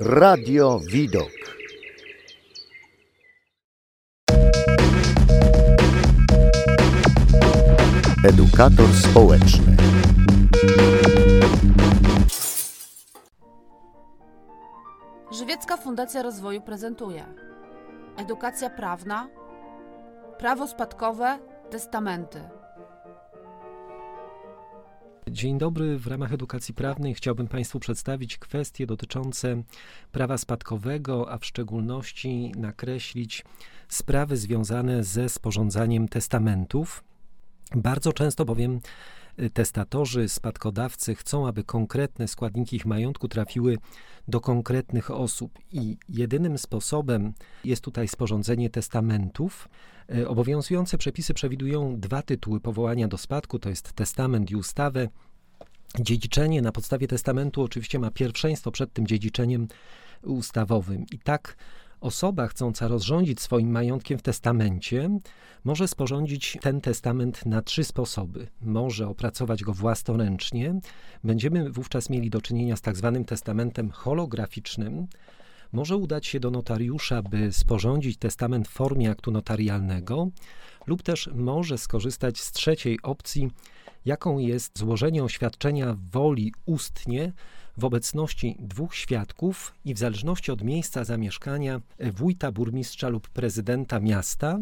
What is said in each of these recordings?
Radio Widok. Edukator społeczny. Żywiecka Fundacja Rozwoju prezentuje Edukacja prawna, prawo spadkowe, testamenty. Dzień dobry. W ramach edukacji prawnej chciałbym Państwu przedstawić kwestie dotyczące prawa spadkowego, a w szczególności nakreślić sprawy związane ze sporządzaniem testamentów. Bardzo często bowiem y, testatorzy, spadkodawcy chcą, aby konkretne składniki ich majątku trafiły do konkretnych osób i jedynym sposobem jest tutaj sporządzenie testamentów. Y, obowiązujące przepisy przewidują dwa tytuły powołania do spadku, to jest testament i ustawę. Dziedziczenie na podstawie testamentu oczywiście ma pierwszeństwo przed tym dziedziczeniem ustawowym. I tak osoba chcąca rozrządzić swoim majątkiem w testamencie może sporządzić ten testament na trzy sposoby. Może opracować go własnoręcznie, będziemy wówczas mieli do czynienia z tak zwanym testamentem holograficznym. Może udać się do notariusza, by sporządzić testament w formie aktu notarialnego, lub też może skorzystać z trzeciej opcji, jaką jest złożenie oświadczenia woli ustnie w obecności dwóch świadków i w zależności od miejsca zamieszkania wójta, burmistrza lub prezydenta miasta,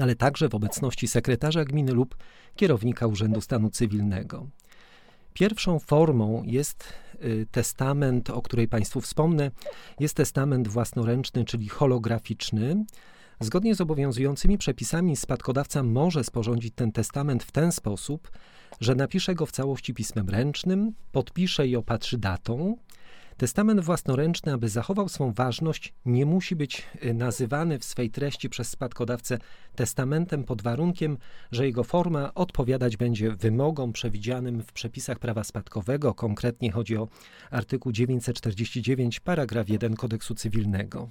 ale także w obecności sekretarza gminy lub kierownika Urzędu Stanu Cywilnego. Pierwszą formą jest y, testament, o której Państwu wspomnę, jest testament własnoręczny, czyli holograficzny. Zgodnie z obowiązującymi przepisami spadkodawca może sporządzić ten testament w ten sposób, że napisze go w całości pismem ręcznym, podpisze i opatrzy datą. Testament własnoręczny, aby zachował swą ważność, nie musi być y, nazywany w swej treści przez spadkodawcę testamentem pod warunkiem, że jego forma odpowiadać będzie wymogom przewidzianym w przepisach prawa spadkowego. Konkretnie chodzi o artykuł 949, paragraf 1 kodeksu cywilnego.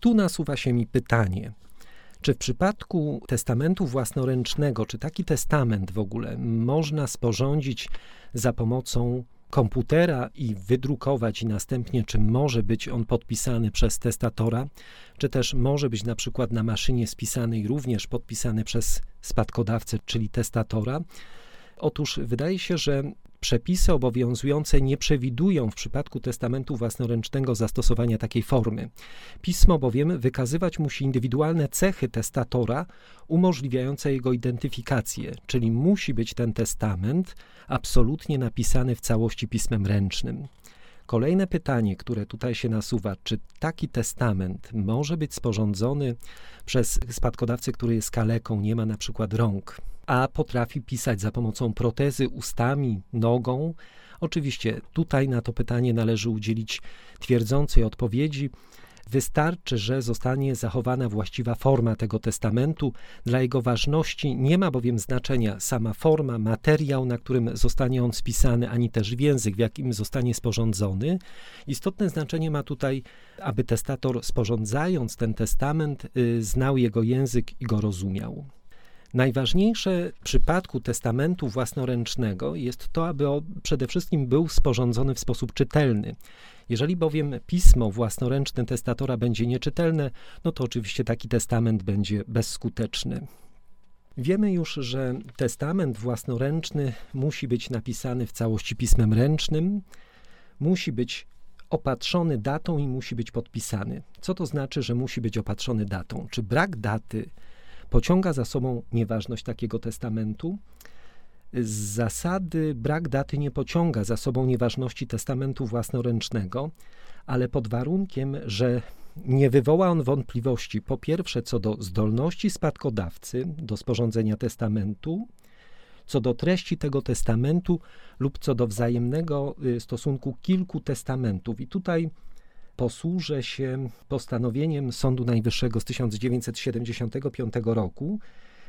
Tu nasuwa się mi pytanie, czy w przypadku testamentu własnoręcznego, czy taki testament w ogóle można sporządzić za pomocą komputera i wydrukować i następnie czy może być on podpisany przez testatora, czy też może być na przykład na maszynie spisany i również podpisany przez spadkodawcę, czyli testatora. Otóż wydaje się, że Przepisy obowiązujące nie przewidują w przypadku testamentu własnoręcznego zastosowania takiej formy. Pismo bowiem wykazywać musi indywidualne cechy testatora umożliwiające jego identyfikację, czyli musi być ten testament absolutnie napisany w całości pismem ręcznym. Kolejne pytanie, które tutaj się nasuwa, czy taki testament może być sporządzony przez spadkodawcę, który jest kaleką, nie ma na przykład rąk, a potrafi pisać za pomocą protezy ustami, nogą? Oczywiście tutaj na to pytanie należy udzielić twierdzącej odpowiedzi. Wystarczy, że zostanie zachowana właściwa forma tego testamentu. Dla jego ważności nie ma bowiem znaczenia sama forma, materiał, na którym zostanie on spisany, ani też język, w jakim zostanie sporządzony. Istotne znaczenie ma tutaj, aby testator sporządzając ten testament, y, znał jego język i go rozumiał. Najważniejsze w przypadku testamentu własnoręcznego jest to, aby przede wszystkim był sporządzony w sposób czytelny. Jeżeli bowiem pismo własnoręczne testatora będzie nieczytelne, no to oczywiście taki testament będzie bezskuteczny. Wiemy już, że testament własnoręczny musi być napisany w całości pismem ręcznym, musi być opatrzony datą i musi być podpisany. Co to znaczy, że musi być opatrzony datą? Czy brak daty pociąga za sobą nieważność takiego testamentu? Z zasady brak daty nie pociąga za sobą nieważności testamentu własnoręcznego, ale pod warunkiem, że nie wywoła on wątpliwości po pierwsze co do zdolności spadkodawcy do sporządzenia testamentu, co do treści tego testamentu lub co do wzajemnego y, stosunku kilku testamentów. I tutaj posłużę się postanowieniem Sądu Najwyższego z 1975 roku,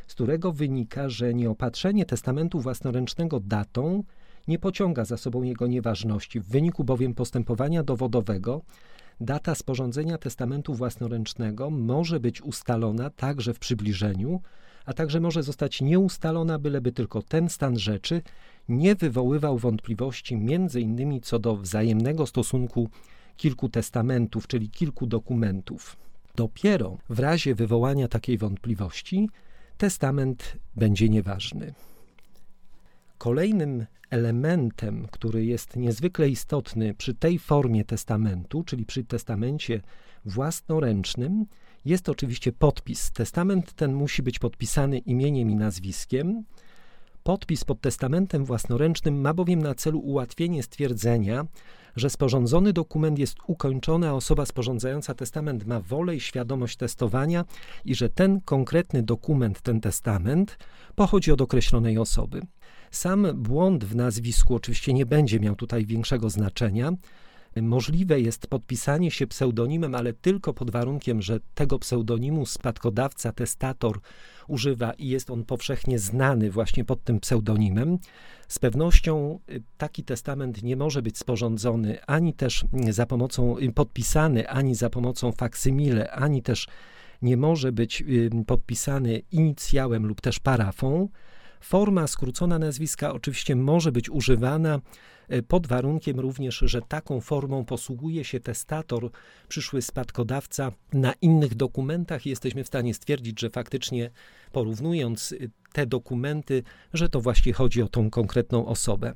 z którego wynika, że nieopatrzenie testamentu własnoręcznego datą nie pociąga za sobą jego nieważności. W wyniku bowiem postępowania dowodowego data sporządzenia testamentu własnoręcznego może być ustalona także w przybliżeniu, a także może zostać nieustalona, byleby tylko ten stan rzeczy nie wywoływał wątpliwości między innymi co do wzajemnego stosunku kilku testamentów, czyli kilku dokumentów. Dopiero w razie wywołania takiej wątpliwości testament będzie nieważny. Kolejnym elementem, który jest niezwykle istotny przy tej formie testamentu, czyli przy testamencie własnoręcznym, jest oczywiście podpis. Testament ten musi być podpisany imieniem i nazwiskiem. Podpis pod testamentem własnoręcznym ma bowiem na celu ułatwienie stwierdzenia, że sporządzony dokument jest ukończony, a osoba sporządzająca testament ma wolę i świadomość testowania i że ten konkretny dokument, ten testament pochodzi od określonej osoby. Sam błąd w nazwisku oczywiście nie będzie miał tutaj większego znaczenia. Możliwe jest podpisanie się pseudonimem, ale tylko pod warunkiem, że tego pseudonimu spadkodawca, testator używa i jest on powszechnie znany właśnie pod tym pseudonimem. Z pewnością y, taki testament nie może być sporządzony ani też za pomocą, y, podpisany ani za pomocą faksymile, ani też nie może być y, podpisany inicjałem lub też parafą. Forma skrócona nazwiska oczywiście może być używana pod warunkiem również, że taką formą posługuje się testator, przyszły spadkodawca. Na innych dokumentach jesteśmy w stanie stwierdzić, że faktycznie porównując e, te dokumenty, że to właśnie chodzi o tą konkretną osobę.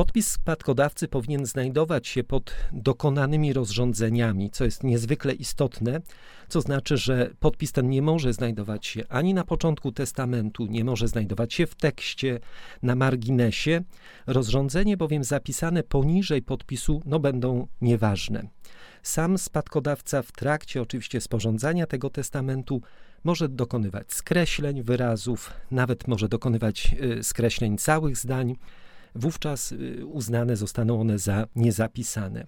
Podpis spadkodawcy powinien znajdować się pod dokonanymi rozrządzeniami, co jest niezwykle istotne, co znaczy, że podpis ten nie może znajdować się ani na początku testamentu, nie może znajdować się w tekście, na marginesie. Rozrządzenie bowiem zapisane poniżej podpisu no, będą nieważne. Sam spadkodawca w trakcie oczywiście sporządzania tego testamentu może dokonywać skreśleń wyrazów, nawet może dokonywać y, skreśleń całych zdań wówczas y, uznane zostaną one za niezapisane.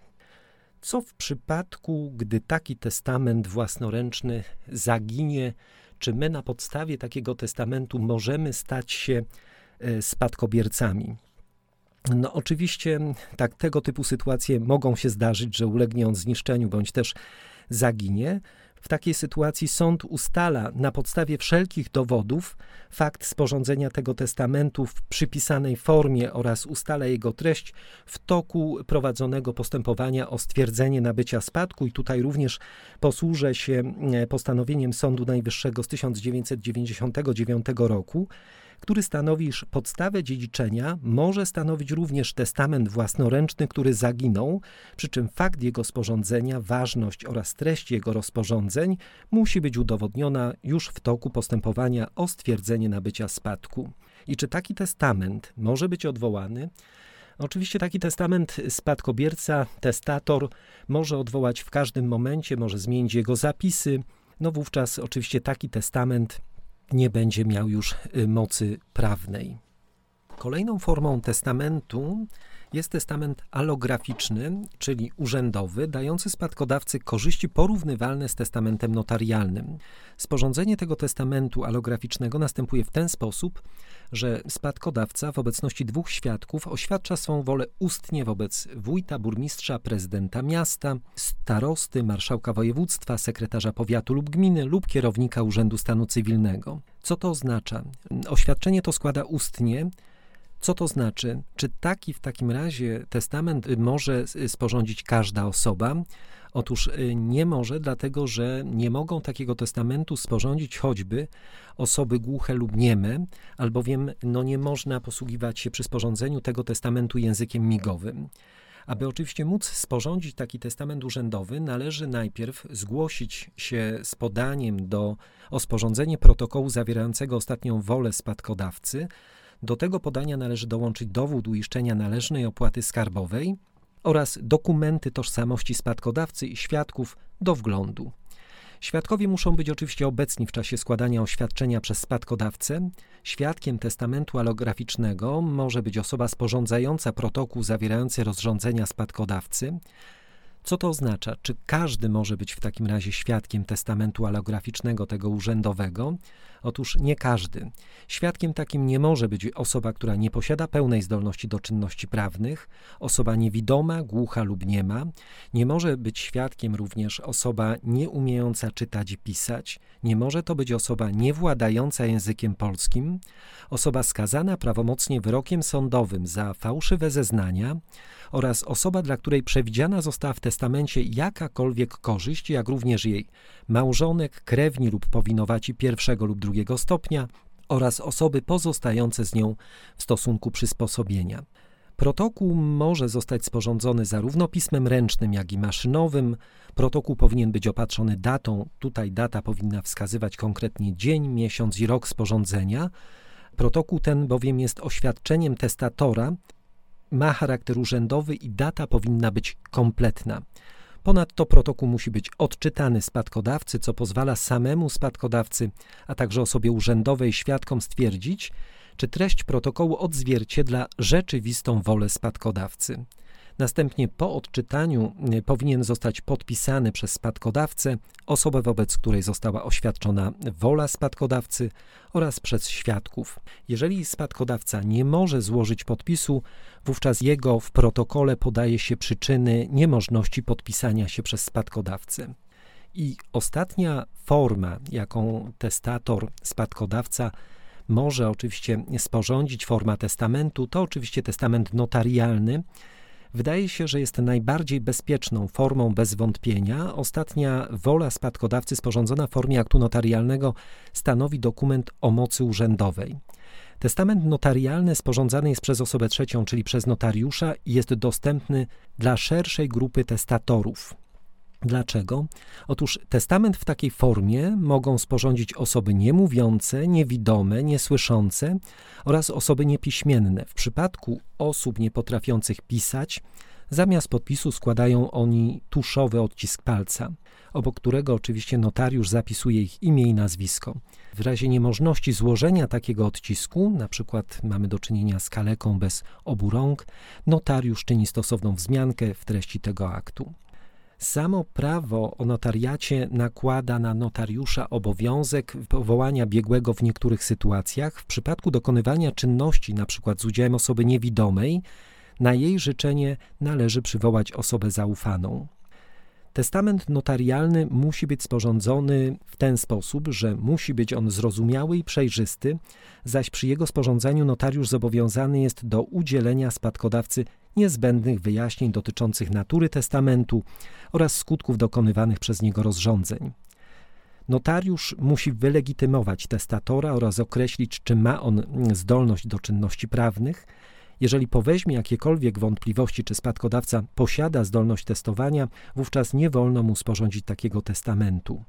Co w przypadku, gdy taki testament własnoręczny zaginie? Czy my na podstawie takiego testamentu możemy stać się e, spadkobiercami? No oczywiście tak tego typu sytuacje mogą się zdarzyć, że ulegnie on zniszczeniu bądź też zaginie. W takiej sytuacji sąd ustala na podstawie wszelkich dowodów fakt sporządzenia tego testamentu w przypisanej formie oraz ustala jego treść w toku prowadzonego postępowania o stwierdzenie nabycia spadku. I tutaj również posłużę się e, postanowieniem Sądu Najwyższego z 1999 roku który stanowi, podstawę dziedziczenia może stanowić również testament własnoręczny, który zaginął, przy czym fakt jego sporządzenia, ważność oraz treść jego rozporządzeń musi być udowodniona już w toku postępowania o stwierdzenie nabycia spadku. I czy taki testament może być odwołany? Oczywiście taki testament spadkobierca, testator może odwołać w każdym momencie, może zmienić jego zapisy. No wówczas oczywiście taki testament nie będzie miał już y, mocy prawnej. Kolejną formą testamentu jest testament alograficzny, czyli urzędowy, dający spadkodawcy korzyści porównywalne z testamentem notarialnym. Sporządzenie tego testamentu alograficznego następuje w ten sposób, że spadkodawca w obecności dwóch świadków oświadcza swą wolę ustnie wobec wójta, burmistrza, prezydenta miasta, starosty, marszałka województwa, sekretarza powiatu lub gminy lub kierownika Urzędu Stanu Cywilnego. Co to oznacza? Oświadczenie to składa ustnie, co to znaczy? Czy taki w takim razie testament może sporządzić każda osoba? Otóż y, nie może, dlatego że nie mogą takiego testamentu sporządzić choćby osoby głuche lub nieme, albowiem no nie można posługiwać się przy sporządzeniu tego testamentu językiem migowym. Aby oczywiście móc sporządzić taki testament urzędowy, należy najpierw zgłosić się z podaniem do, o sporządzenie protokołu zawierającego ostatnią wolę spadkodawcy. Do tego podania należy dołączyć dowód uiszczenia należnej opłaty skarbowej oraz dokumenty tożsamości spadkodawcy i świadków do wglądu. Świadkowie muszą być oczywiście obecni w czasie składania oświadczenia przez spadkodawcę. Świadkiem testamentu alograficznego może być osoba sporządzająca protokół zawierający rozrządzenia spadkodawcy. Co to oznacza? Czy każdy może być w takim razie świadkiem testamentu alograficznego, tego urzędowego? Otóż nie każdy. Świadkiem takim nie może być osoba, która nie posiada pełnej zdolności do czynności prawnych, osoba niewidoma, głucha lub niema. Nie może być świadkiem również osoba nieumiejąca czytać i pisać. Nie może to być osoba niewładająca językiem polskim, osoba skazana prawomocnie wyrokiem sądowym za fałszywe zeznania, oraz osoba, dla której przewidziana została w testamencie jakakolwiek korzyść, jak również jej małżonek, krewni lub powinowaci pierwszego lub drugiego stopnia oraz osoby pozostające z nią w stosunku przysposobienia. Protokół może zostać sporządzony zarówno pismem ręcznym, jak i maszynowym. Protokół powinien być opatrzony datą. Tutaj data powinna wskazywać konkretnie dzień, miesiąc i rok sporządzenia. Protokół ten bowiem jest oświadczeniem testatora, ma charakter urzędowy i data powinna być kompletna. Ponadto protokół musi być odczytany spadkodawcy, co pozwala samemu spadkodawcy, a także osobie urzędowej świadkom stwierdzić, czy treść protokołu odzwierciedla rzeczywistą wolę spadkodawcy. Następnie po odczytaniu y, powinien zostać podpisany przez spadkodawcę, osobę wobec której została oświadczona wola spadkodawcy oraz przez świadków. Jeżeli spadkodawca nie może złożyć podpisu, wówczas jego w protokole podaje się przyczyny niemożności podpisania się przez spadkodawcę. I ostatnia forma, jaką testator, spadkodawca może oczywiście sporządzić, forma testamentu, to oczywiście testament notarialny, wydaje się, że jest najbardziej bezpieczną formą bez wątpienia. Ostatnia wola spadkodawcy sporządzona w formie aktu notarialnego stanowi dokument o mocy urzędowej. Testament notarialny sporządzany jest przez osobę trzecią, czyli przez notariusza i jest dostępny dla szerszej grupy testatorów. Dlaczego? Otóż testament w takiej formie mogą sporządzić osoby niemówiące, niewidome, niesłyszące oraz osoby niepiśmienne. W przypadku osób niepotrafiących pisać, zamiast podpisu składają oni tuszowy odcisk palca, obok którego oczywiście notariusz zapisuje ich imię i nazwisko. W razie niemożności złożenia takiego odcisku, na przykład mamy do czynienia z kaleką bez obu rąk, notariusz czyni stosowną wzmiankę w treści tego aktu. Samo prawo o notariacie nakłada na notariusza obowiązek powołania biegłego w niektórych sytuacjach w przypadku dokonywania czynności, np. z udziałem osoby niewidomej, na jej życzenie należy przywołać osobę zaufaną. Testament notarialny musi być sporządzony w ten sposób, że musi być on zrozumiały i przejrzysty, zaś przy jego sporządzeniu notariusz zobowiązany jest do udzielenia spadkodawcy niezbędnych wyjaśnień dotyczących natury testamentu oraz skutków dokonywanych przez niego rozrządzeń. Notariusz musi wylegitymować testatora oraz określić, czy ma on zdolność do czynności prawnych. Jeżeli poweźmie jakiekolwiek wątpliwości, czy spadkodawca posiada zdolność testowania, wówczas nie wolno mu sporządzić takiego testamentu.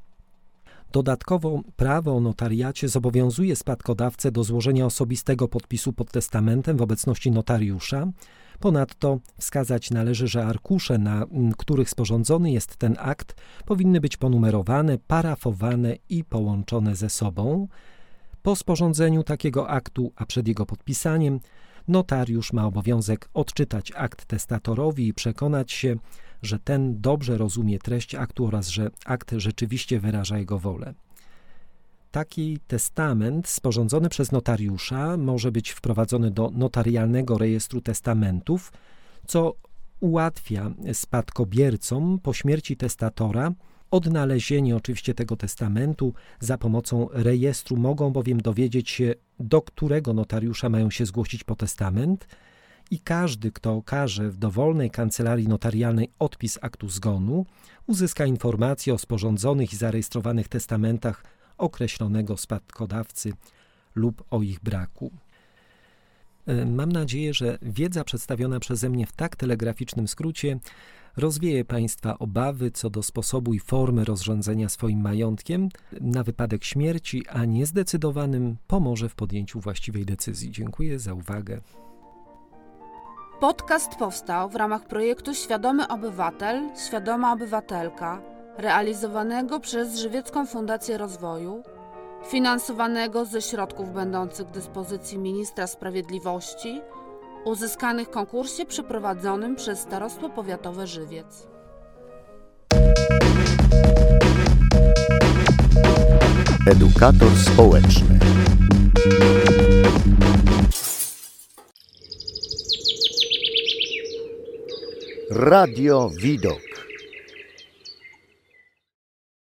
Dodatkowo prawo o notariacie zobowiązuje spadkodawcę do złożenia osobistego podpisu pod testamentem w obecności notariusza. Ponadto wskazać należy, że arkusze, na których sporządzony jest ten akt, powinny być ponumerowane, parafowane i połączone ze sobą. Po sporządzeniu takiego aktu, a przed jego podpisaniem, notariusz ma obowiązek odczytać akt testatorowi i przekonać się, że ten dobrze rozumie treść aktu oraz że akt rzeczywiście wyraża jego wolę. Taki testament sporządzony przez notariusza może być wprowadzony do notarialnego rejestru testamentów, co ułatwia spadkobiercom po śmierci testatora odnalezienie oczywiście tego testamentu za pomocą rejestru. Mogą bowiem dowiedzieć się, do którego notariusza mają się zgłosić po testament i każdy, kto okaże w dowolnej kancelarii notarialnej odpis aktu zgonu, uzyska informacje o sporządzonych i zarejestrowanych testamentach określonego spadkodawcy lub o ich braku. E, mam nadzieję, że wiedza przedstawiona przeze mnie w tak telegraficznym skrócie rozwieje Państwa obawy co do sposobu i formy rozrządzenia swoim majątkiem na wypadek śmierci, a niezdecydowanym pomoże w podjęciu właściwej decyzji. Dziękuję za uwagę. Podcast powstał w ramach projektu Świadomy Obywatel, Świadoma Obywatelka, realizowanego przez Żywiecką Fundację Rozwoju, finansowanego ze środków będących w dyspozycji Ministra Sprawiedliwości, uzyskanych w konkursie przeprowadzonym przez Starostwo Powiatowe Żywiec. Edukator społeczny. Radio Widok.